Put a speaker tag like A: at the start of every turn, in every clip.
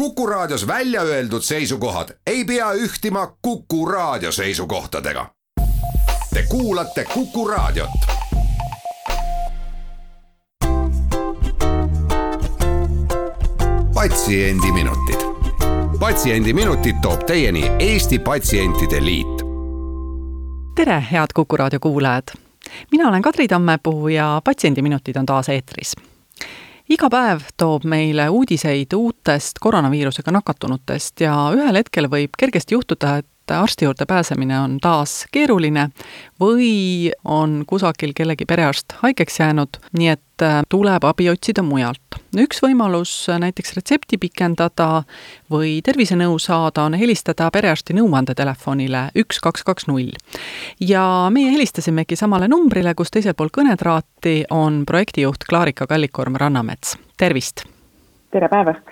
A: Kuku Raadios välja öeldud seisukohad ei pea ühtima Kuku Raadio seisukohtadega. Te kuulate Kuku Raadiot. patsiendiminutid, Patsiendiminutid toob teieni Eesti Patsientide Liit.
B: tere, head Kuku Raadio kuulajad! mina olen Kadri Tammepuu ja Patsiendiminutid on taas eetris iga päev toob meile uudiseid uutest koroonaviirusega nakatunutest ja ühel hetkel võib kergesti juhtuda, et arsti juurde pääsemine on taas keeruline või on kusagil kellegi perearst haigeks jäänud, nii et äh, tuleb abi otsida mujalt. üks võimalus näiteks retsepti pikendada või tervisenõu saada on helistada perearsti nõuandetelefonile üks, kaks, kaks, null. ja meie helistasimegi samale numbrile, kus teisel pool kõnetraati on projektijuht Klaarika Kallikorm Rannamets, tervist!
C: tere päevast!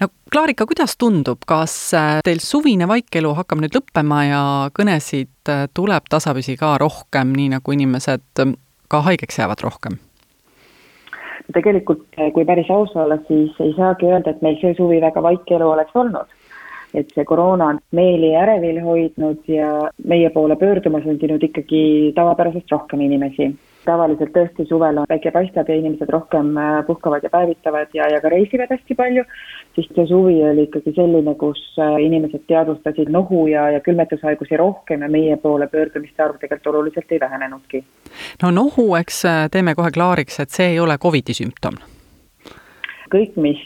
B: No Klaarika, kuidas tundub, kas äh, teil suvine vaikelu hakkab nüüd lõppema ja kõnesid äh, tuleb tasapisi ka rohkem, nii nagu inimesed ähm, ka haigeks jäävad rohkem?
C: tegelikult, äh, kui päris aus olla, siis ei saagi öelda, et meil see suvi väga vaikelu oleks olnud. et see koroona on meeli ärevil hoidnud ja meie poole pöörduma sundinud ikkagi tavapärasest rohkem inimesi tavaliselt tõesti suvel on päike paistab ja inimesed rohkem äh, puhkavad ja päevitavad ja, ja ka reisivad hästi palju, siis see suvi oli ikkagi selline, kus äh, inimesed teadvustasid nohu ja, ja külmetushaigusi rohkem ja meie poole pöördumiste arv tegelikult oluliselt ei vähenenudki.
B: no nohu, eks äh, teeme kohe klaariks, et see ei ole Covidi sümptom
C: kõik, mis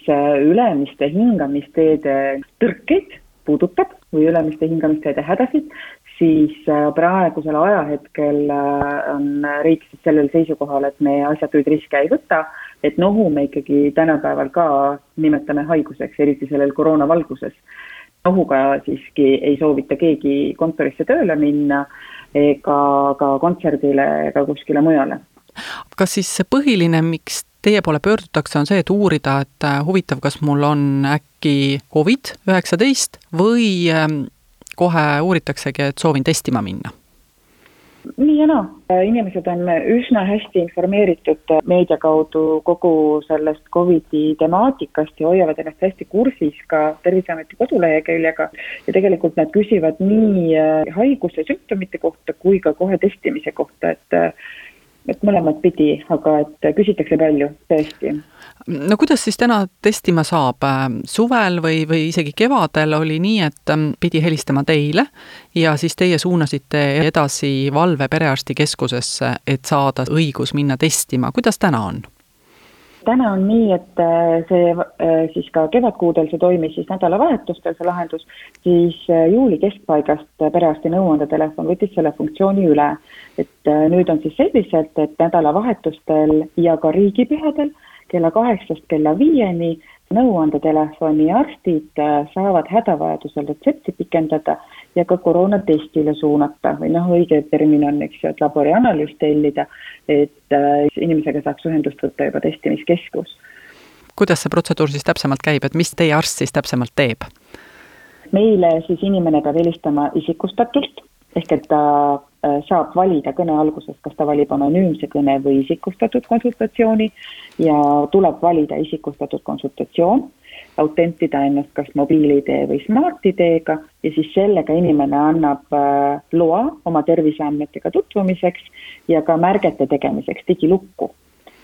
C: ülemiste hingamisteede tõrkeid puudutab või ülemiste hingamisteede hädasid, siis äh, praegusel ajahetkel äh, on riik siis sellel seisukohal, et me asjatuid riske ei võta, et nohu me ikkagi tänapäeval ka nimetame haiguseks, eriti sellel koroona valguses. nohuga siiski ei soovita keegi kontorisse tööle minna ega ka kontserdile ega kuskile mujale.
B: kas siis see põhiline, miks teie poole pöördutakse, on see, et uurida, et äh, huvitav, kas mul on äkki Covid üheksateist või ähm, kohe uuritaksegi, et soovin testima minna?
C: nii ja naa, inimesed on üsna hästi informeeritud meedia kaudu kogu sellest Covidi temaatikast ja hoiavad ennast hästi kursis ka Terviseameti koduleheküljega. ja tegelikult nad küsivad nii haiguse sümptomite kohta kui ka kohe testimise kohta, et et mõlemat pidi, aga et küsitakse palju, tõesti.
B: no kuidas siis täna testima saab, suvel või, või isegi kevadel oli nii, et ähm, pidi helistama teile ja siis teie suunasite edasi valve perearstikeskusesse, et saada õigus minna testima, kuidas täna on?
C: Täna on nii, et äh, see äh, siis ka kevadkuudel see toimis siis nädalavahetustel, see lahendus, siis äh, juuli keskpaigast perearsti nõuandetelefon võttis selle funktsiooni üle. et nüüd on siis selliselt, et nädalavahetustel ja ka riigipühadel kella kaheksast kella viieni nõuandetelefoni arstid saavad hädavajadusel retsepti pikendada ja ka koroonatestile suunata või noh, õige termin on, eks ju, et laborianalüüs tellida, et äh, inimesega saaks ühendust võtta juba testimiskeskus.
B: kuidas see protseduur siis täpsemalt käib, et mis teie arst siis täpsemalt teeb?
C: meile siis inimene peab helistama isikustatult, ehk et ta äh, saab valida kõne alguses, kas ta valib anonüümse kõne või isikustatud konsultatsiooni ja tuleb valida isikustatud konsultatsioon autentida ennast kas mobiil-ID või Smart-ID-ga ja siis sellega inimene annab äh, loa oma terviseandmetega tutvumiseks ja ka märgete tegemiseks digilukku.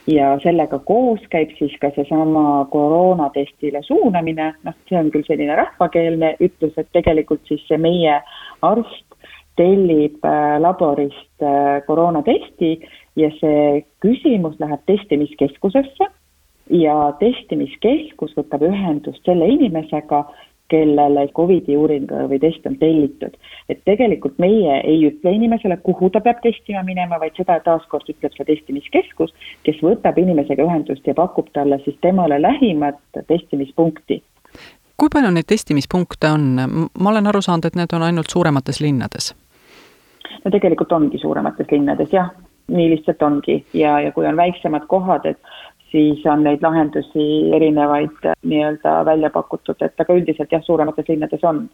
C: ja sellega koos käib siis ka seesama koroonatestile suunamine, noh, see on küll selline rahvakeelne ütlus, et tegelikult siis see meie arst tellib äh, laborist äh, koroonatesti ja see küsimus läheb testimiskeskusesse ja testimiskeskus võtab ühendust selle inimesega, kellele Covidi uuring või test on tellitud. et tegelikult meie ei ütle inimesele, kuhu ta peab testima minema, vaid seda taaskord ütleb see testimiskeskus, kes võtab inimesega ühendust ja pakub talle siis temale lähimat testimispunkti.
B: kui palju neid testimispunkte on, ma olen aru saanud, et need on ainult suuremates linnades?
C: no tegelikult ongi suuremates linnades jah, nii lihtsalt ongi ja, ja kui on väiksemad kohad, et siis on neid lahendusi erinevaid äh, nii-öelda välja pakutud, et aga üldiselt jah, suuremates linnades on.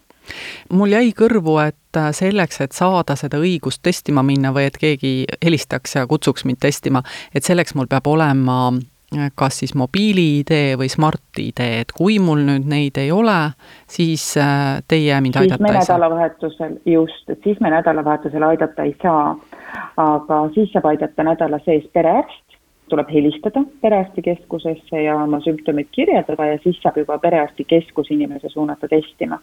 B: mul jäi kõrvu, et äh, selleks, et saada seda õigust testima minna või et keegi helistaks ja kutsuks mind testima, et selleks mul peab olema kas siis mobiili-ID või Smart-ID, et kui mul nüüd neid ei ole, siis äh, teie mind
C: siis
B: aidata ei saa?
C: nädalavahetusel, just, et siis me nädalavahetusel aidata ei saa. aga siis saab aidata nädala sees perearst, tuleb helistada perearstikeskusesse ja oma sümptomeid kirjeldada ja siis saab juba perearstikeskus inimese suunata testima.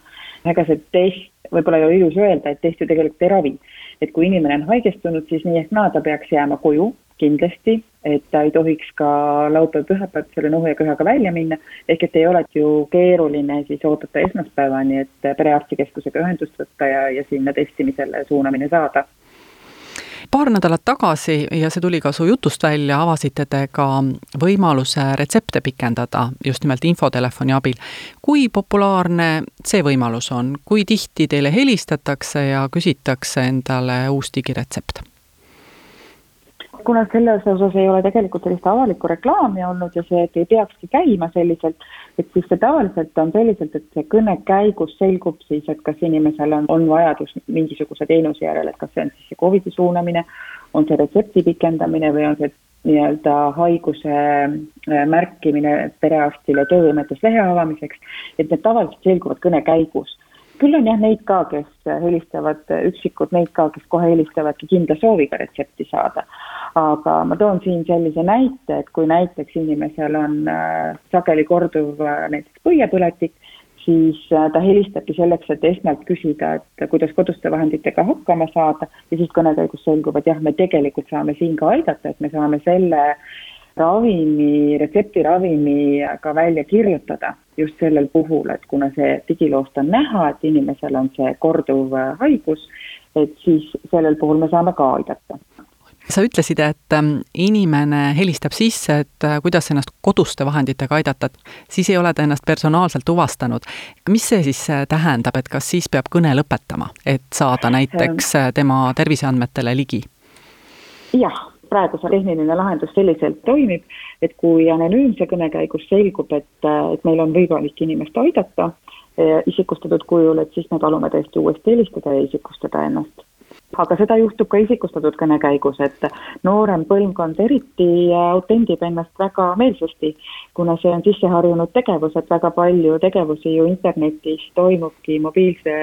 C: ega see test, võib-olla ei ole ilus öelda, et test ju tegelikult ei ravi. et kui inimene on haigestunud, siis nii ehk naa ta peaks jääma koju kindlasti, et ta ei tohiks ka laupäev-pühapäev selle nohu ja köhaga välja minna, ehk et ei ole ju keeruline siis oodata esmaspäevani, et perearstikeskusega ühendust võtta ja, ja sinna testimisele suunamine saada
B: paar nädalat tagasi ja see tuli ka su jutust välja, avasite te ka võimaluse retsepte pikendada just nimelt infotelefoni abil. kui populaarne see võimalus on, kui tihti teile helistatakse ja küsitakse endale uus digiretsept?
C: Kuna selles osas ei ole tegelikult sellist avalikku reklaami olnud ja see, ei peakski käima selliselt, et siis see tavaliselt on selliselt, et see kõne käigus selgub siis, et kas inimesel on, on vajadus mingisuguse teenuse järele, et kas see on siis see Covidi suunamine, on see retsepti pikendamine või on see nii-öelda haiguse äh, märkimine perearstile töövõimetuslehe avamiseks, et need tavaliselt selguvad kõne käigus. Küll on jah neid ka, kes helistavad, üksikud neid ka, kes kohe helistavadki kindla sooviga retsepti saada aga ma toon siin sellise näite, et kui näiteks inimesel on äh, sageli korduv äh, näiteks põiepõletik, siis äh, ta helistabki selleks, et esmalt küsida, et kuidas koduste vahenditega hakkama saada. Ja siis kõne käigus selgub, et jah, me tegelikult saame siin ka aidata, et me saame selle ravimi, retseptiravimi ka välja kirjutada just sellel puhul, et kuna see digiloost on näha, et inimesel on see korduv haigus, et siis sellel puhul me saame ka aidata
B: sa ütlesid, et ähm, inimene helistab sisse, et äh, kuidas ennast koduste vahenditega aidata, siis ei ole ta ennast personaalselt tuvastanud. mis see siis äh, tähendab, et kas siis peab kõne lõpetama, et saada näiteks äh, tema terviseandmetele ligi?
C: jah, praegu see tehniline lahendus selliselt toimib, et kui anonüümse kõne käigus selgub, et, et meil on võimalik inimest aidata isikustatud kujul, et siis me palume tõesti uuesti helistada ja isikustada ennast aga seda juhtub ka isikustatud kõne käigus, et noorem põlvkond eriti autendib ennast väga meelsasti, kuna see on sisseharjunud tegevus, et väga palju tegevusi ju internetis toimubki mobiilse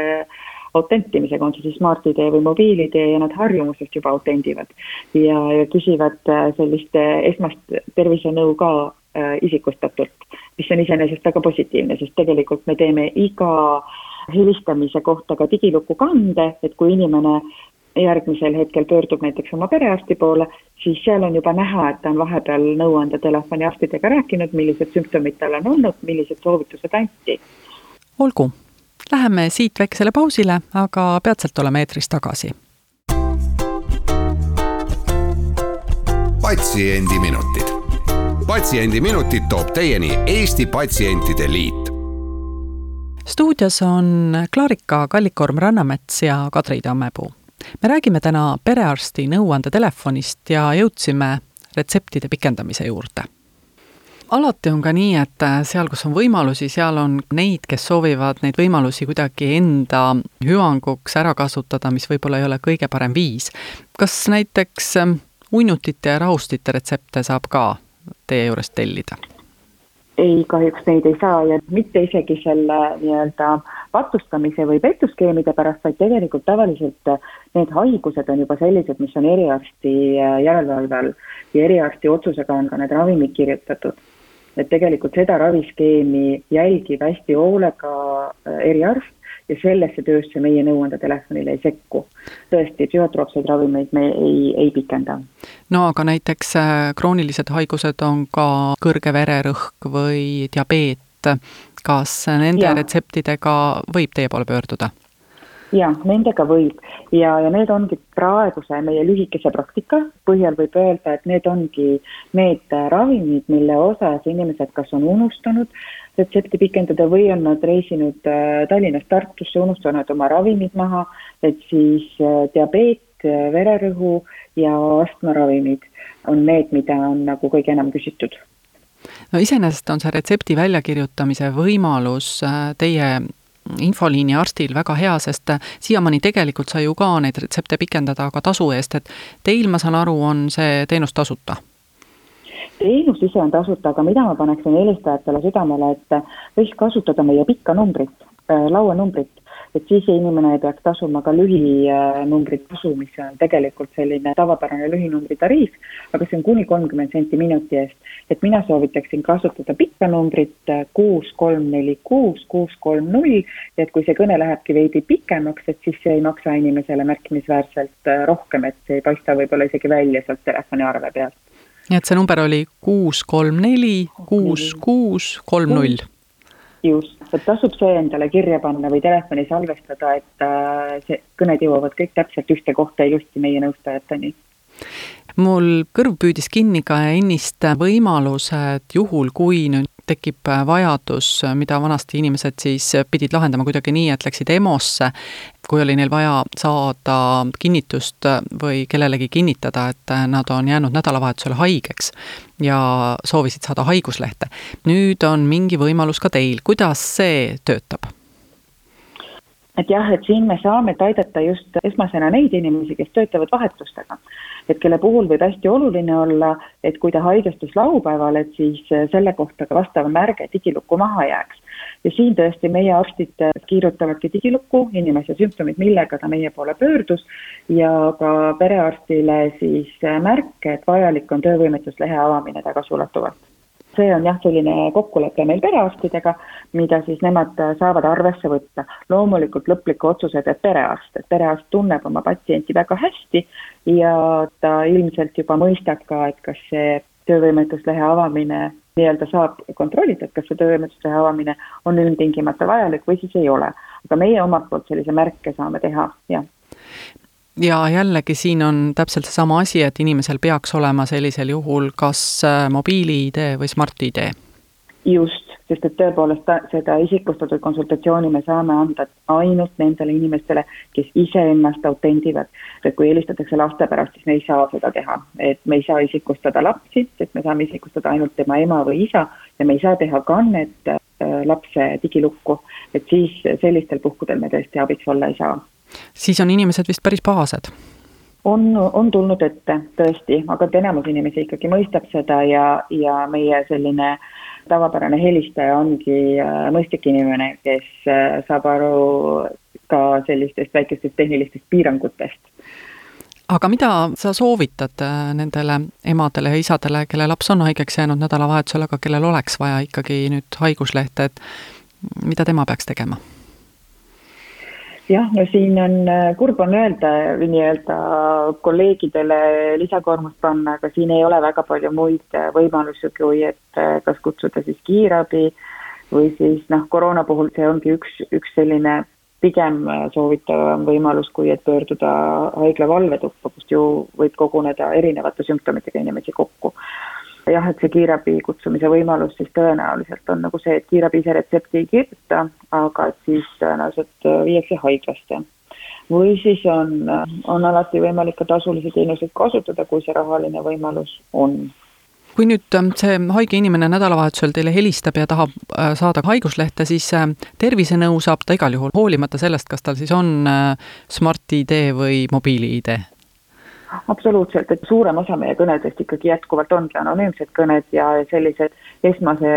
C: autentimisega, on see siis Smart-ID või mobiil-ID ja nad harjumusest juba autendivad. ja, ja küsivad äh, sellist esmast tervisenõu ka äh, isikustatult, mis on iseenesest väga positiivne, sest tegelikult me teeme iga helistamise kohta ka digiluku kande, et kui inimene järgmisel hetkel pöördub näiteks oma perearsti poole, siis seal on juba näha, et ta on vahepeal nõuandetelefoni arstidega rääkinud, millised sümptomid tal on olnud, millised soovitused anti.
B: olgu, läheme siit väikesele pausile, aga peatselt oleme eetris tagasi.
A: patsiendiminutid. patsiendiminutid toob teieni Eesti Patsientide Liit
B: stuudios on Klarika Kallikorm-Rannamets ja Kadri Tammepuu me räägime täna perearsti nõuandetelefonist ja jõudsime retseptide pikendamise juurde alati on ka nii, et seal, kus on võimalusi, seal on neid, kes soovivad neid võimalusi kuidagi enda hüvanguks ära kasutada, mis võib-olla ei ole kõige parem viis. kas näiteks uinutite ja rahustite retsepte saab ka teie juurest tellida?
C: ei, kahjuks neid ei saa ja mitte isegi selle nii-öelda patustamise või petuskeemide pärast, vaid tegelikult tavaliselt need haigused on juba sellised, mis on eriarsti äh, järelevalve all ja eriarsti otsusega on ka need ravimid kirjutatud. et tegelikult seda raviskeemi jälgib hästi hoolega äh, eriarst ja sellesse töösse meie nõuandetelefonile ei sekku. tõesti, psühhotroopseid ravimeid me ei, ei pikenda.
B: no aga näiteks äh, kroonilised haigused on ka kõrge vererõhk või diabeet, kas nende ja. retseptidega võib teie poole pöörduda?
C: ja nendega võib ja, ja need ongi praeguse meie lühikese praktika põhjal võib öelda, et need ongi need ravimid, mille osas inimesed kas on unustanud retsepti pikendada või on nad reisinud äh, Tallinnast Tartusse, unustanud oma ravimid maha, et siis äh, diabeet, äh, vererõhu ja astmaravimid on need, mida on nagu kõige enam küsitud
B: no iseenesest on see retsepti väljakirjutamise võimalus teie infoliini arstil väga hea, sest siiamaani tegelikult sai ju ka neid retsepte pikendada ka tasu eest, et teil, ma saan aru, on see teenus tasuta?
C: Teenus ise on tasuta, aga mida ma paneksin helistajatele südamele, et võiks kasutada meie pikka numbrit, äh, lauanumbrit et siis inimene ei peaks tasuma ka lühinumbrit tasu, mis on tegelikult selline tavapärane lühinumbri tariif, aga see on kuni kolmkümmend senti minuti eest. et mina soovitaksin kasutada pikka numbrit kuus, kolm, neli, kuus, kuus, kolm, null ja et kui see kõne lähebki veidi pikemaks, et siis see ei maksa inimesele märkimisväärselt äh, rohkem, et see ei paista võib-olla isegi välja sealt telefoniarve pealt.
B: nii et see number oli kuus, kolm, neli, kuus, kuus, kolm, null
C: just, et tasub see endale kirja panna või telefoni salvestada, et äh, see, kõned jõuavad kõik täpselt ühte kohta ilusti meie nõustajateni.
B: Mul kõrv püüdis kinni ka ennist võimalus, et juhul, kui nüüd tekib vajadus, mida vanasti inimesed siis pidid lahendama kuidagi nii, et läksid EMO-sse, kui oli neil vaja saada kinnitust või kellelegi kinnitada, et nad on jäänud nädalavahetusele haigeks ja soovisid saada haiguslehte. nüüd on mingi võimalus ka teil, kuidas see töötab?
C: Et jah, et siin me saame aidata just esmasena neid inimesi, kes töötavad vahetustega. et kelle puhul võib hästi oluline olla, et kui ta haigestus laupäeval, et siis selle kohta ka vastav märge digilukku maha jääks. ja siin tõesti meie arstid kirjutavadki digilukku inimese sümptomid, millega ta meie poole pöördus ja ka perearstile siis märke, et vajalik on töövõimetuslehe avamine tagasiulatuvalt see on jah, selline kokkulepe meil perearstidega, mida siis nemad saavad arvesse võtta. loomulikult lõpliku otsuse teeb perearst, et perearst tunneb oma patsienti väga hästi ja ta ilmselt juba mõistab ka, et kas see töövõimetuslehe avamine nii-öelda saab kontrollida, et kas see töövõimetuslehe avamine on ilmtingimata vajalik või siis ei ole. aga meie omalt poolt sellise märke saame teha, jah
B: ja jällegi siin on täpselt seesama asi, et inimesel peaks olema sellisel juhul kas äh, mobiili-ID või Smart-ID.
C: just, sest et tõepoolest seda isikustatud konsultatsiooni me saame anda ainult nendele inimestele, kes iseennast autendivad. et kui helistatakse laste pärast, siis me ei saa seda teha, et me ei saa isikustada lapsi, sest me saame isikustada ainult tema ema või isa ja me ei saa teha kannet äh, lapse digilukku, et siis sellistel puhkudel me tõesti abiks olla ei saa
B: siis on inimesed vist päris pahased
C: on, on tulnud ette tõesti, aga et enamus inimesi ikkagi mõistab seda ja, ja meie selline tavapärane helistaja ongi äh, mõistlik inimene, kes äh, saab aru ka sellistest väikestest tehnilistest piirangutest.
B: aga mida sa soovitad äh, nendele emadele ja isadele, kelle laps on haigeks jäänud nädalavahetusel, aga kellel oleks vaja ikkagi nüüd haiguslehte, et mida tema peaks tegema?
C: Jah, no siin on, äh, kurb on öelda või nii-öelda kolleegidele lisakoormust panna, aga siin ei ole väga palju muid äh, võimalusi, kui et äh, kas kutsuda siis kiirabi või siis noh, koroona puhul see ongi üks, üks selline pigem soovitavam võimalus, kui et pöörduda haigla valvetuppa, kust ju võib koguneda erinevate sümptomitega inimesi kokku jah, et see kiirabi kutsumise võimalus siis tõenäoliselt on nagu see, et kiirabi ise retsepti ei kirjuta, aga siis tõenäoliselt viiakse haiglasse. või siis on, on alati võimalik ka tasulisi teenuseid kasutada, kui see rahaline võimalus on
B: kui nüüd ähm, see haige inimene nädalavahetusel teile helistab ja tahab äh, saada haiguslehte, siis äh, tervisenõu saab ta igal juhul, hoolimata sellest, kas tal siis on äh, Smart-ID või mobiili-ID
C: absoluutselt, et suurem osa meie kõnedest ikkagi jätkuvalt ongi anonüümsed kõned ja sellised esmase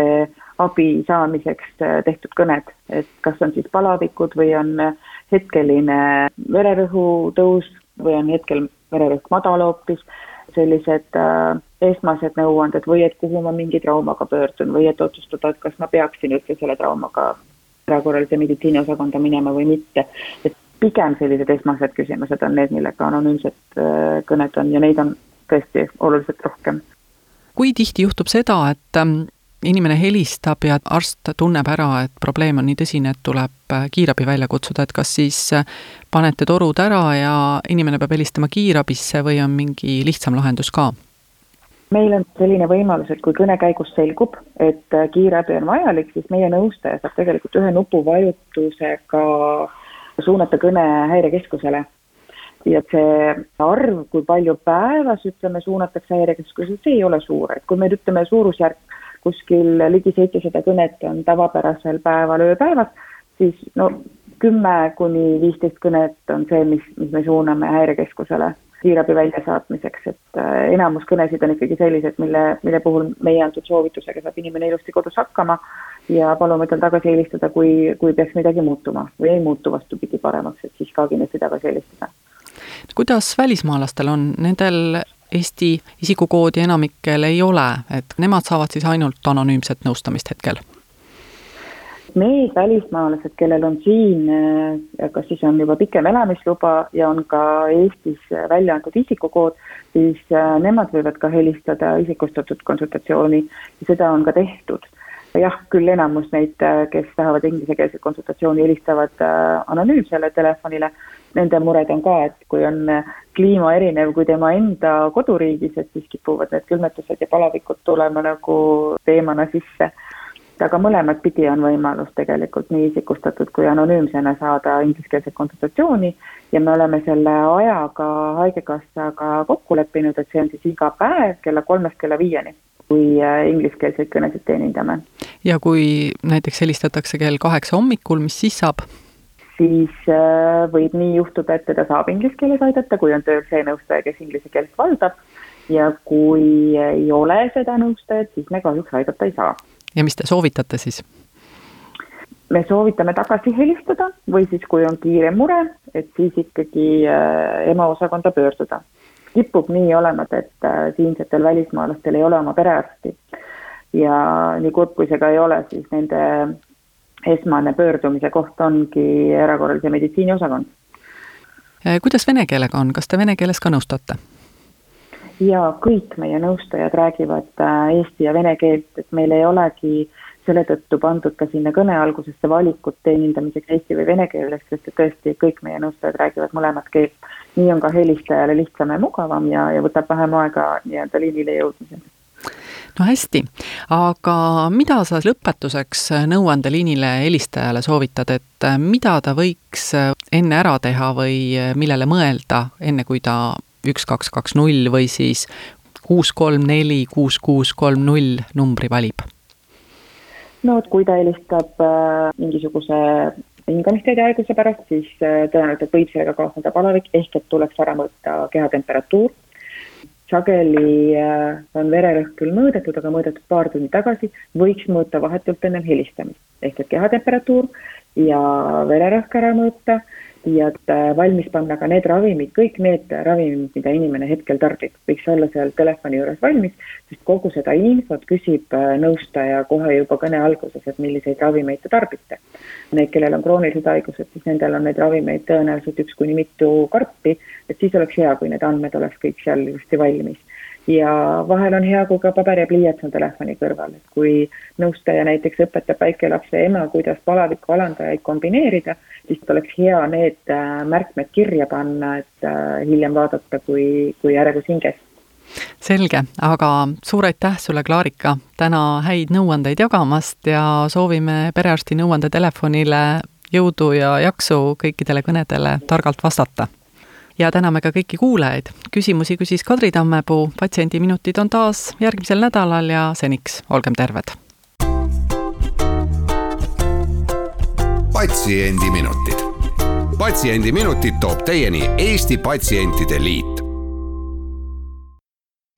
C: abi saamiseks äh, tehtud kõned, et kas on siis palavikud või on hetkeline vererõhu tõus või on hetkel vererõhk madal hoopis, sellised äh, esmased nõuanded või et kuhu ma mingi traumaga pöördun või et otsustada, et kas ma peaksin üldse selle traumaga erakorralise meditsiini osakonda minema või mitte. et pigem sellised esmased küsimused on need, millega anonüümsed äh, kõned on ja neid on tõesti oluliselt rohkem.
B: kui tihti juhtub seda, et ähm, inimene helistab ja arst tunneb ära, et probleem on nii tõsine, et tuleb äh, kiirabi välja kutsuda, et kas siis äh, panete torud ära ja inimene peab helistama kiirabisse või on mingi lihtsam lahendus ka?
C: meil on selline võimalus, et kui kõne käigus selgub, et kiirabi on vajalik, siis meie nõustaja saab tegelikult ühe nupuvajutusega suunata kõne häirekeskusele. ja see arv, kui palju päevas, ütleme, suunatakse häirekeskusele, see ei ole suur, et kui me ütleme suurusjärk kuskil ligi seitsesada kõnet on tavapärasel päeval ööpäevas, siis no kümme kuni viisteist kõnet on see, mis, mis me suuname häirekeskusele kiirabi väljasaatmiseks, et äh, enamus kõnesid on ikkagi sellised, mille, mille puhul meie antud soovitusega saab inimene ilusti kodus hakkama ja palume tal tagasi helistada, kui, kui peaks midagi muutuma või ei muutu vastupidi paremaks, et siis ka kindlasti tagasi helistada.
B: kuidas välismaalastel on, nendel Eesti isikukoodi enamikel ei ole, et nemad saavad siis ainult anonüümset nõustamist hetkel
C: Need välismaalased, kellel on siin, eh, kas siis on juba pikem elamisluba ja on ka Eestis välja antud isikukood, siis eh, nemad võivad ka helistada isikustatud konsultatsiooni ja seda on ka tehtud. Jah, küll enamus neid, eh, kes tahavad inglisekeelset konsultatsiooni, helistavad anonüümsele telefonile, nende mured on ka, et kui on kliima erinev kui tema enda koduriigis, et siis kipuvad need külmetused ja palavikud tulema nagu teemana sisse. Aga mõlemat pidi on võimalus tegelikult nii isikustatud kui anonüümsena saada ingliskeelset konsultatsiooni ja me oleme selle ajaga Haigekassaga kokku leppinud, et see on siis iga päev kella kolmest kella viieni, kui äh, ingliskeelseid kõnesid teenindame.
B: ja kui näiteks helistatakse kell kaheksa hommikul, mis siis saab?
C: siis äh, võib nii juhtuda, et teda saab inglise keeles aidata, kui on tööl see nõustaja, kes inglise keelt valdab ja kui ei ole seda nõustajat, siis me kahjuks aidata ei saa
B: ja mis te soovitate siis?
C: me soovitame tagasi helistada või siis, kui on kiire mure, et siis ikkagi äh, EMO osakonda pöörduda. Kipub nii olema, et äh, siinsetel välismaalastel ei ole oma perearsti. ja nii kurb, kui see ka ei ole, siis nende esmane pöördumise koht ongi erakorralise meditsiini osakond.
B: Äh, kuidas vene keelega on, kas te vene keeles ka nõustate?
C: ja kõik meie nõustajad räägivad äh, eesti ja vene keelt, et meil ei olegi selle tõttu pandud ka sinna kõne algusesse valikut teenindamiseks eesti või vene keeles, sest et tõesti kõik meie nõustajad räägivad mõlemat keelt. Nii on ka helistajale lihtsam ja mugavam ja, ja võtab vähem aega nii-öelda liinile jõudmisel
B: no hästi, aga mida sa lõpetuseks nõuandeliinile helistajale soovitad, et mida ta võiks enne ära teha või millele mõelda, enne kui ta üks, kaks, kaks, null või siis kuus, kolm, neli, kuus, kuus, kolm, null numbri valib?
C: no et kui ta helistab äh, mingisuguse hingamisteede haiguse pärast, siis äh, tõenäoliselt võib sellega kaasneda palavik, ehk et tuleks ära mõõta kehatemperatuur. sageli äh, on vererõhk küll mõõdetud, aga mõõdetud paar tundi tagasi, võiks mõõta vahetult ennem helistamist, ehk et kehatemperatuur ja vererõhk ära mõõta ja äh, valmis panna ka need ravimid, kõik need ravimid, mida inimene hetkel tarbib, võiks olla seal telefoni juures valmis, sest kogu seda infot küsib äh, nõustaja kohe juba kõne alguses, et milliseid ravimeid te tarbite. Need, kellel on kroonilised haigused, siis nendel on neid ravimeid tõenäoliselt üks kuni mitu karpi, et siis oleks hea, kui need andmed oleks kõik seal ilusti valmis ja vahel on hea, kui ka paber ja pliiats on telefoni kõrval, et kui nõustaja näiteks õpetab väikelapse ema, kuidas palaviku alandajaid kombineerida, siis oleks hea need äh, märkmed kirja panna, et äh, hiljem vaadata, kui, kui ärevus hinges
B: selge, aga suur aitäh sulle, Klaarika, täna häid nõuandeid jagamast ja soovime perearsti nõuandetelefonile jõudu ja jaksu kõikidele kõnedele targalt vastata ja täname ka kõiki kuulajaid. küsimusi küsis Kadri Tammepuu, Patsiendiminutid on taas järgmisel nädalal ja seniks olgem terved.
A: patsiendiminutid. patsiendiminutid toob teieni Eesti Patsientide Liit